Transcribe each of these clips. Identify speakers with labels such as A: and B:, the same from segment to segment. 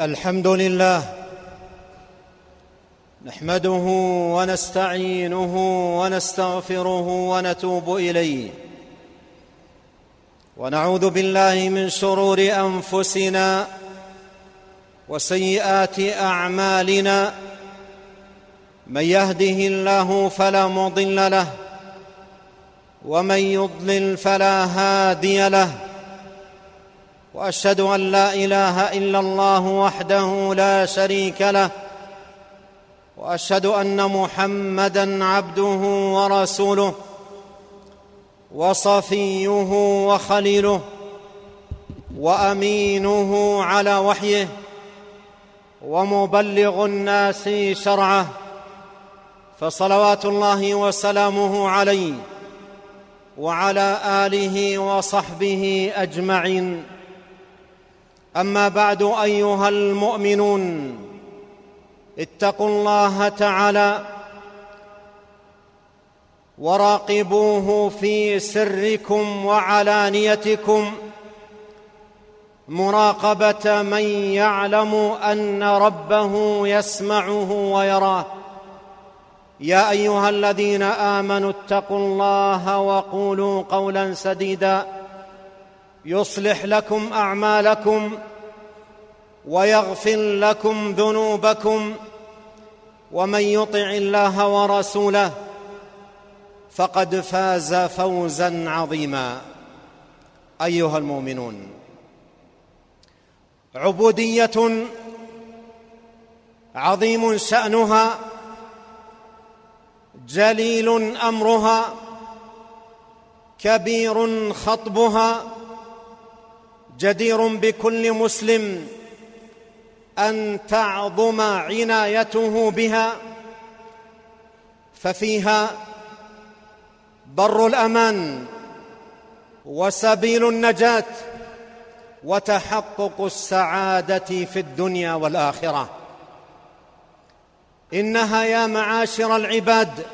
A: الحمد لله نحمده ونستعينه ونستغفره ونتوب إليه ونعوذ بالله من شرور أنفسنا وسيئات أعمالنا من يهده الله فلا مضل له ومن يضلل فلا هادي له وأشهد أن لا إله إلا الله وحده لا شريك له وأشهد أن محمدا عبده ورسوله وصفيه وخليله وأمينه على وحيه ومبلغ الناس شرعه فصلوات الله وسلامه عليه وعلى آله وصحبه أجمعين. أما بعد أيها المؤمنون اتقوا الله تعالى وراقبوه في سركم وعلانيتكم مراقبة من يعلم أن ربه يسمعه ويراه. يا أيها الذين آمنوا اتقوا الله وقولوا قولا سديدا. يصلح لكم أعمالكم ويغفر لكم ذنوبكم ومن يطع الله ورسوله فقد فاز فوزا عظيما. أيها المؤمنون عبودية عظيم شأنها جليل أمرها كبير خطبها جدير بكل مسلم أن تعظم عنايته بها ففيها بر الأمان وسبيل النجاة وتحقق السعادة في الدنيا والآخرة. إنها يا معاشر العباد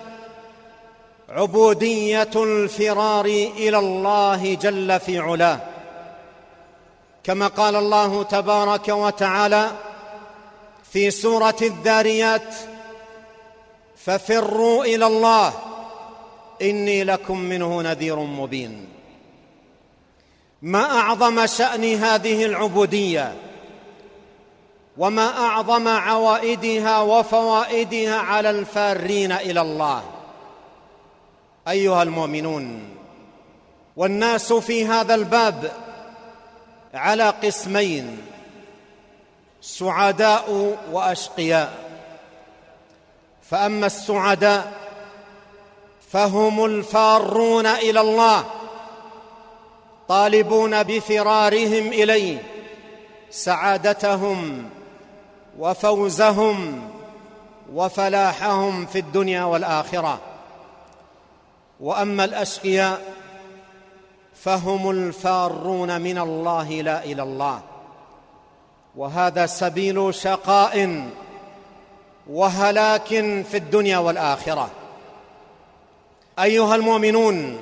A: عبودية الفرار إلى الله جل في علاه. كما قال الله تبارك وتعالى في سورة الذاريات ففروا إلى الله إني لكم منه نذير مبين. ما أعظم شأن هذه العبودية وما أعظم عوائدها وفوائدها على الفارين إلى الله. أيها المؤمنون والناس في هذا الباب على قسمين سعداء وأشقياء. فأما السعداء فهم الفارون إلى الله طالبون بفرارهم إليه سعادتهم وفوزهم وفلاحهم في الدنيا والآخرة. وأما الأشقياء فهم الفارون من الله لا إلى الله. وهذا سبيل شقاء وهلاك في الدنيا والآخرة. أيها المؤمنون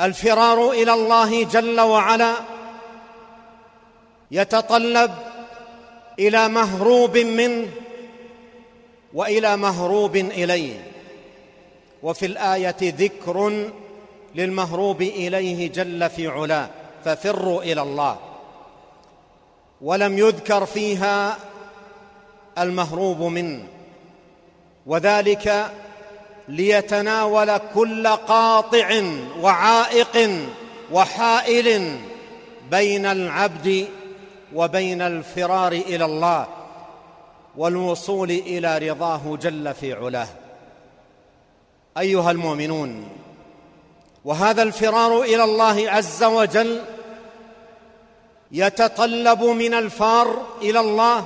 A: الفرار إلى الله جل وعلا يتطلب إلى مهروب منه وإلى مهروب إليه. وفي الآية ذكر للمهروب إليه جل في علاه ففروا إلى الله. ولم يذكر فيها المهروب منه. وذلك ليتناول كل قاطع وعائق وحائل بين العبد وبين الفرار إلى الله والوصول إلى رضاه جل في علاه. أيها المؤمنون وهذا الفرار إلى الله عز وجل يتطلب من الفار إلى الله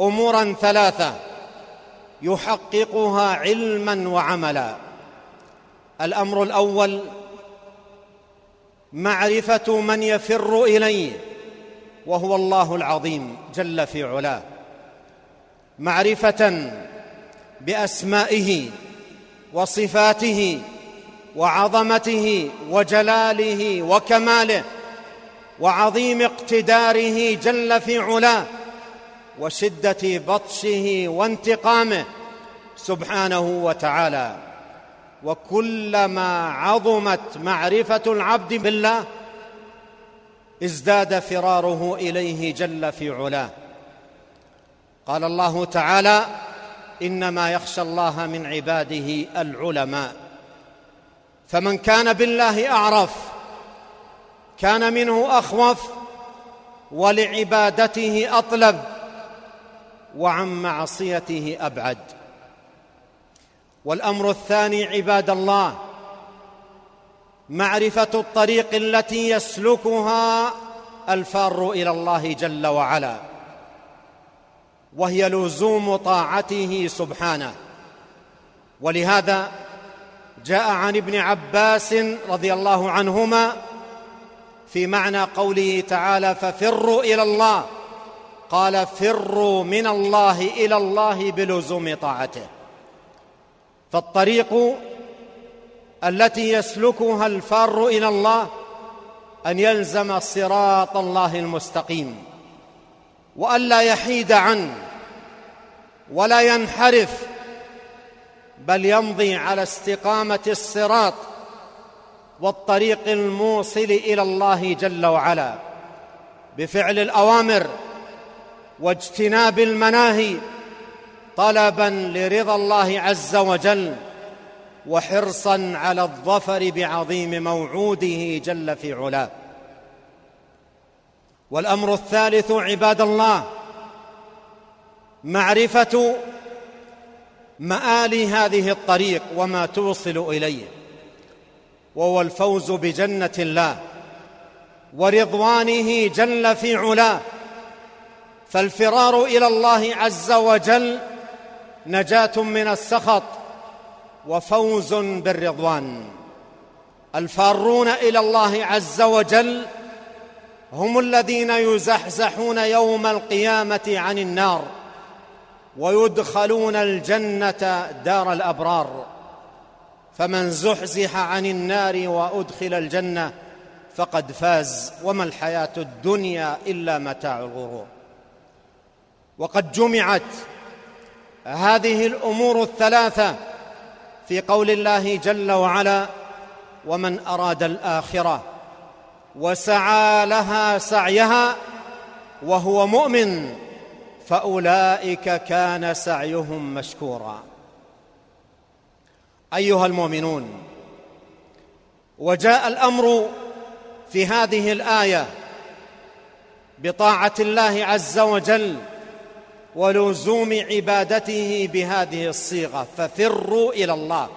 A: أمورا ثلاثة يحققها علما وعملا. الأمر الأول معرفة من يفر إليه وهو الله العظيم جل في علاه. معرفة بأسمائه وصفاته وعظمته وجلاله وكماله وعظيم اقتداره جل في علاه وشدة بطشه وانتقامه سبحانه وتعالى. وكلما عظمت معرفة العبد بالله ازداد فراره إليه جل في علاه. قال الله تعالى إنما يخشى الله من عباده العلماء. فمن كان بالله أعرف كان منه أخوف ولعبادته أطلب وعن معصيته أبعد. والأمر الثاني عباد الله معرفة الطريق التي يسلكها الفار إلى الله جل وعلا وهي لزوم طاعته سبحانه. ولهذا جاء عن ابن عباس رضي الله عنهما في معنى قوله تعالى ففروا إلى الله. قال فروا من الله إلى الله بلزوم طاعته. فالطريق التي يسلكها الفار إلى الله أن يلزم صراط الله المستقيم والا يحيد عنه ولا ينحرف بل يمضي على استقامة الصراط والطريق الموصل إلى الله جل وعلا بفعل الأوامر واجتناب المناهي طلبا لرضا الله عز وجل وحرصا على الظفر بعظيم موعوده جل في علاه. والأمر الثالث عباد الله معرفة مآل هذه الطريق وما توصل إليه. وهو الفوز بجنة الله ورضوانه جل في علاه. فالفرار إلى الله عز وجل نجاة من السخط وفوز بالرضوان. الفارون إلى الله عز وجل هم الذين يزحزحون يوم القيامة عن النار. ويدخلون الجنة دار الأبرار. فمن زحزح عن النار وأدخل الجنة فقد فاز. وما الحياة الدنيا إلا متاع الغرور. وقد جمعت هذه الأمور الثلاثة في قول الله جل وعلا ومن أراد الآخرة وسعى لها سعيها وهو مؤمن فأولئك كان سعيهم مشكورا. أيها المؤمنون وجاء الأمر في هذه الآية بطاعة الله عز وجل ولزوم عبادته بهذه الصيغة ففروا إلى الله.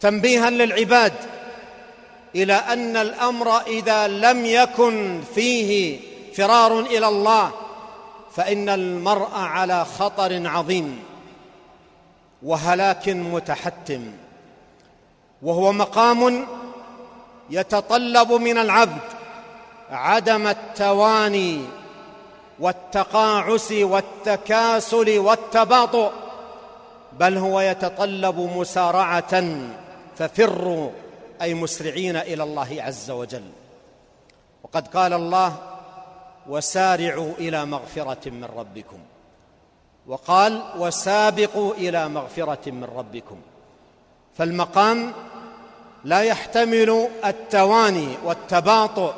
A: تنبيها للعباد إلى أن الأمر إذا لم يكن فيه فرار إلى الله فإن المرء على خطر عظيم وهلاك متحتم وهو مقام يتطلب من العبد عدم التواني والتقاعس والتكاسل والتباطؤ بل هو يتطلب مسارعة ففروا أي مسرعين إلى الله عز وجل. وقد قال الله وسارعوا إلى مغفرة من ربكم. وقال وسابقوا إلى مغفرة من ربكم. فالمقام لا يحتمل التواني والتباطؤ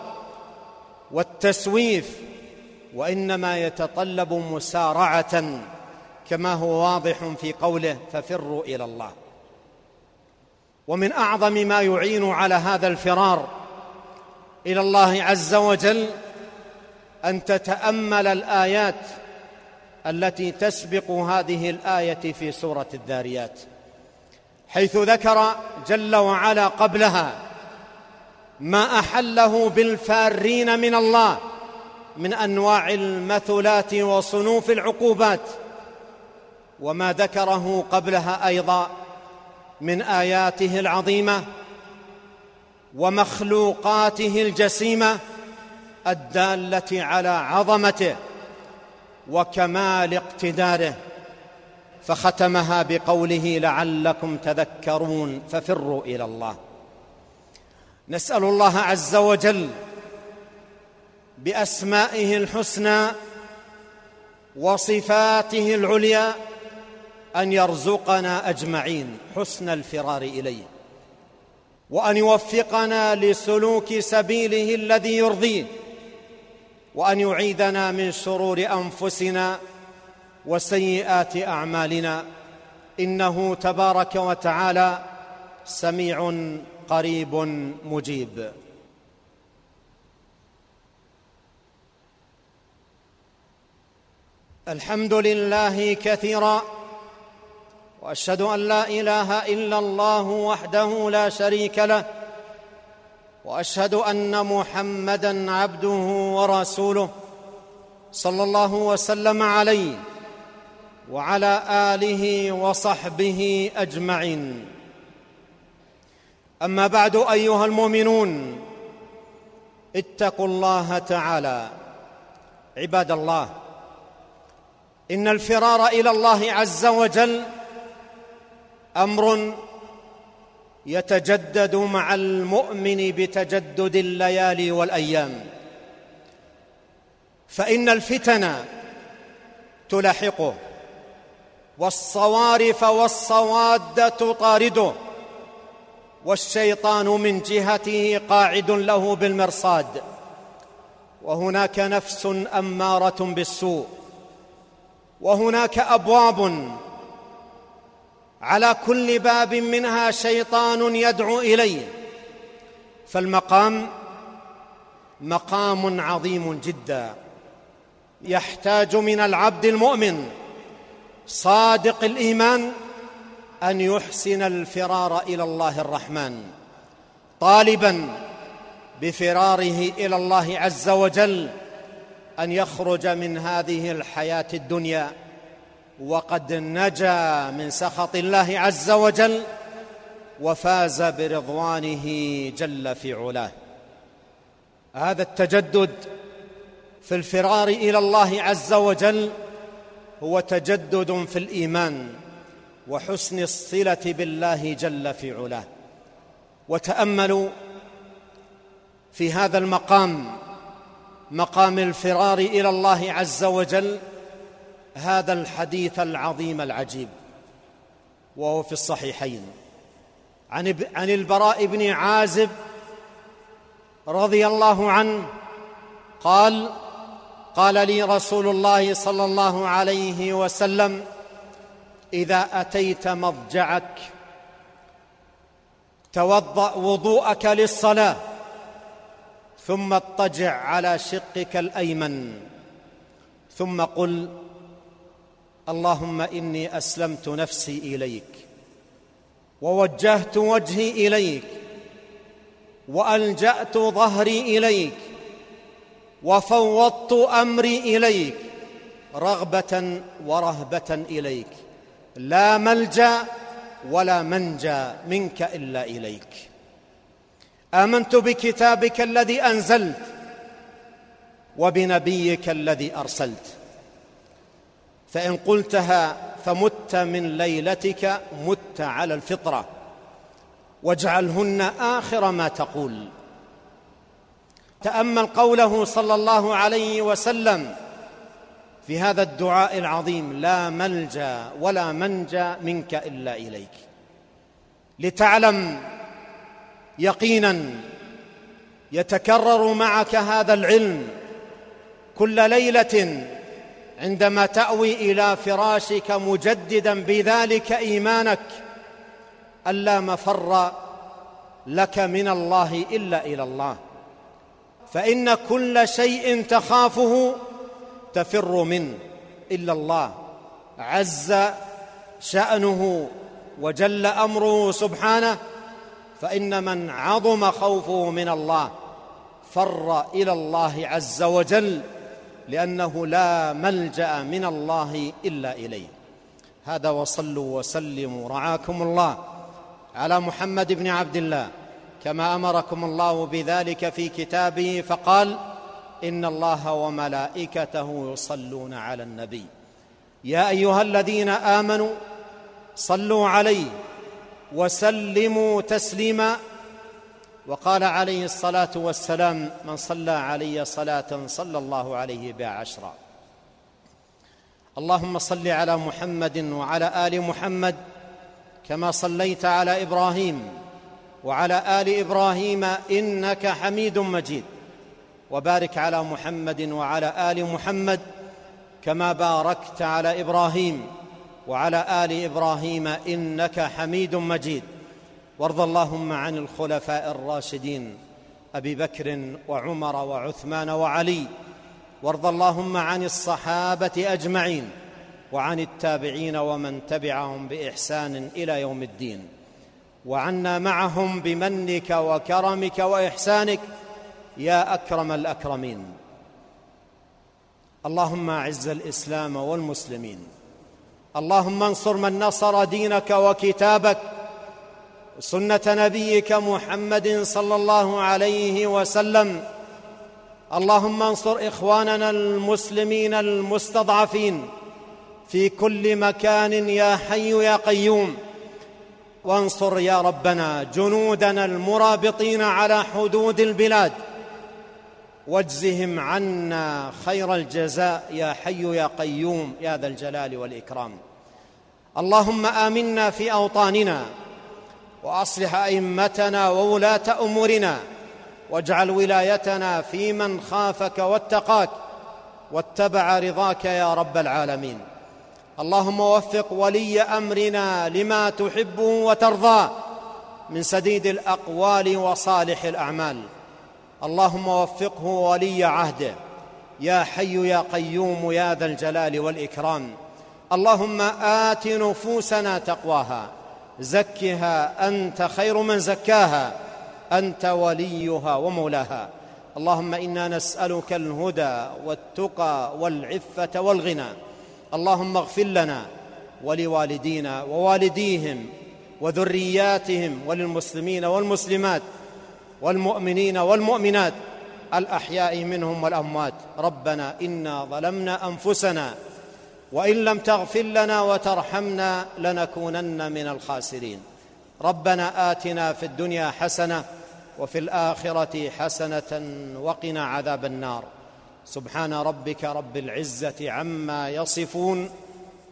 A: والتسويف وإنما يتطلب مسارعة كما هو واضح في قوله ففروا إلى الله. ومن أعظم ما يعين على هذا الفرار إلى الله عز وجل أن تتأمل الآيات التي تسبق هذه الآية في سورة الذاريات. حيث ذكر جل وعلا قبلها ما أحله بالفارين من الله من أنواع المثلات وصنوف العقوبات وما ذكره قبلها أيضا من آياته العظيمة ومخلوقاته الجسيمة الدالة على عظمته وكمال اقتداره فختمها بقوله لعلكم تذكرون ففروا إلى الله. نسأل الله عز وجل بأسمائه الحسنى وصفاته العليا أن يرزقنا أجمعين حسن الفرار إليه وأن يوفقنا لسلوك سبيله الذي يرضيه. وأن يعيذنا من شرور أنفسنا وسيئات أعمالنا. إنه تبارك وتعالى سميع قريب مجيب. الحمد لله كثيرا وأشهد أن لا إله إلا الله وحده لا شريك له وأشهد أن محمدا عبده ورسوله صلى الله وسلم عليه وعلى آله وصحبه أجمعين. أما بعد أيها المؤمنون اتقوا الله تعالى عباد الله إن الفرار إلى الله عز وجل أمر يتجدد مع المؤمن بتجدد الليالي والأيام. فإن الفتن تلاحقه والصوارف والصواد تطارده والشيطان من جهته قاعد له بالمرصاد. وهناك نفس أمارة بالسوء وهناك أبواب على كل باب منها شيطان يدعو إليه. فالمقام مقام عظيم جدا يحتاج من العبد المؤمن صادق الإيمان أن يحسن الفرار إلى الله الرحمن طالبا بفراره إلى الله عز وجل أن يخرج من هذه الحياة الدنيا. وقد نجا من سخط الله عز وجل وفاز برضوانه جل في علاه. هذا التجدد في الفرار إلى الله عز وجل هو تجدد في الإيمان وحسن الصلة بالله جل في علاه. وتأملوا في هذا المقام مقام الفرار إلى الله عز وجل هذا الحديث العظيم العجيب وهو في الصحيحين. عن عن البراء بن عازب رضي الله عنه قال قال لي رسول الله صلى الله عليه وسلم إذا أتيت مضجعك توضأ وضوءك للصلاة ثم اضطجع على شقك الأيمن ثم قل اللهم إني أسلمت نفسي إليك ووجهت وجهي إليك وألجأت ظهري إليك وفوضت أمري إليك رغبة ورهبة إليك. لا ملجأ ولا منجى منك إلا إليك. آمنت بكتابك الذي أنزلت وبنبيك الذي أرسلت. فإن قلتها فمت من ليلتك مت على الفطرة واجعلهن آخر ما تقول. تأمل قوله صلى الله عليه وسلم في هذا الدعاء العظيم لا ملجأ ولا منجأ منك إلا إليك. لتعلم يقينا يتكرر معك هذا العلم كل ليلة عندما تأوي إلى فراشك مجددا بذلك إيمانك ألا مفر لك من الله إلا إلى الله. فإن كل شيء تخافه تفر منه إلا الله. عز شأنه وجل أمره سبحانه فإن من عظم خوفه من الله فر إلى الله عز وجل. لأنه لا ملجأ من الله إلا إليه. هذا وصلوا وسلموا. رعاكم الله على محمد بن عبد الله. كما أمركم الله بذلك في كتابه فقال إن الله وملائكته يصلون على النبي. يا أيها الذين آمنوا صلوا عليه وسلموا تسليما. وقال عليه الصلاة والسلام من صلى علي صلاة صلى الله عليه بها عشرا اللهم صل على محمد وعلى آل محمد كما صليت على إبراهيم وعلى آل إبراهيم إنك حميد مجيد. وبارك على محمد وعلى آل محمد كما باركت على إبراهيم وعلى آل إبراهيم إنك حميد مجيد. وارض اللهم عن الخلفاء الراشدين أبي بكر وعمر وعثمان وعلي. وارض اللهم عن الصحابة أجمعين وعن التابعين ومن تبعهم بإحسان إلى يوم الدين. وعنا معهم بمنك وكرمك وإحسانك يا أكرم الأكرمين. اللهم أعز الإسلام والمسلمين. اللهم انصر من نصر دينك وكتابك سنة نبيك محمد صلى الله عليه وسلم. اللهم انصر إخواننا المسلمين المستضعفين في كل مكان يا حي يا قيوم. وانصر يا ربنا جنودنا المرابطين على حدود البلاد. واجزهم عنا خير الجزاء يا حي يا قيوم يا ذا الجلال والإكرام. اللهم آمنا في أوطاننا. وأصلح أئمتنا وولاة أمورنا واجعل ولايتنا في من خافك واتقاك واتبع رضاك يا رب العالمين. اللهم وفق ولي أمرنا لما تحبه وترضى من سديد الأقوال وصالح الأعمال. اللهم وفقه ولي عهده. يا حي يا قيوم يا ذا الجلال والإكرام. اللهم آت نفوسنا تقواها. زكها أنت خير من زكاها أنت وليها ومولاها. اللهم إنا نسألك الهدى والتقى والعفة والغنى. اللهم اغفر لنا ولوالدينا ووالديهم وذرياتهم وللمسلمين والمسلمات والمؤمنين والمؤمنات الأحياء منهم والأموات. ربنا إنا ظلمنا أنفسنا وإن لم تغفر لنا وترحمنا لنكونن من الخاسرين. ربنا آتنا في الدنيا حسنة وفي الآخرة حسنة وقنا عذاب النار. سبحان ربك رب العزة عما يصفون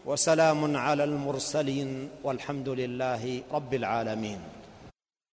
A: وسلام على المرسلين والحمد لله رب العالمين.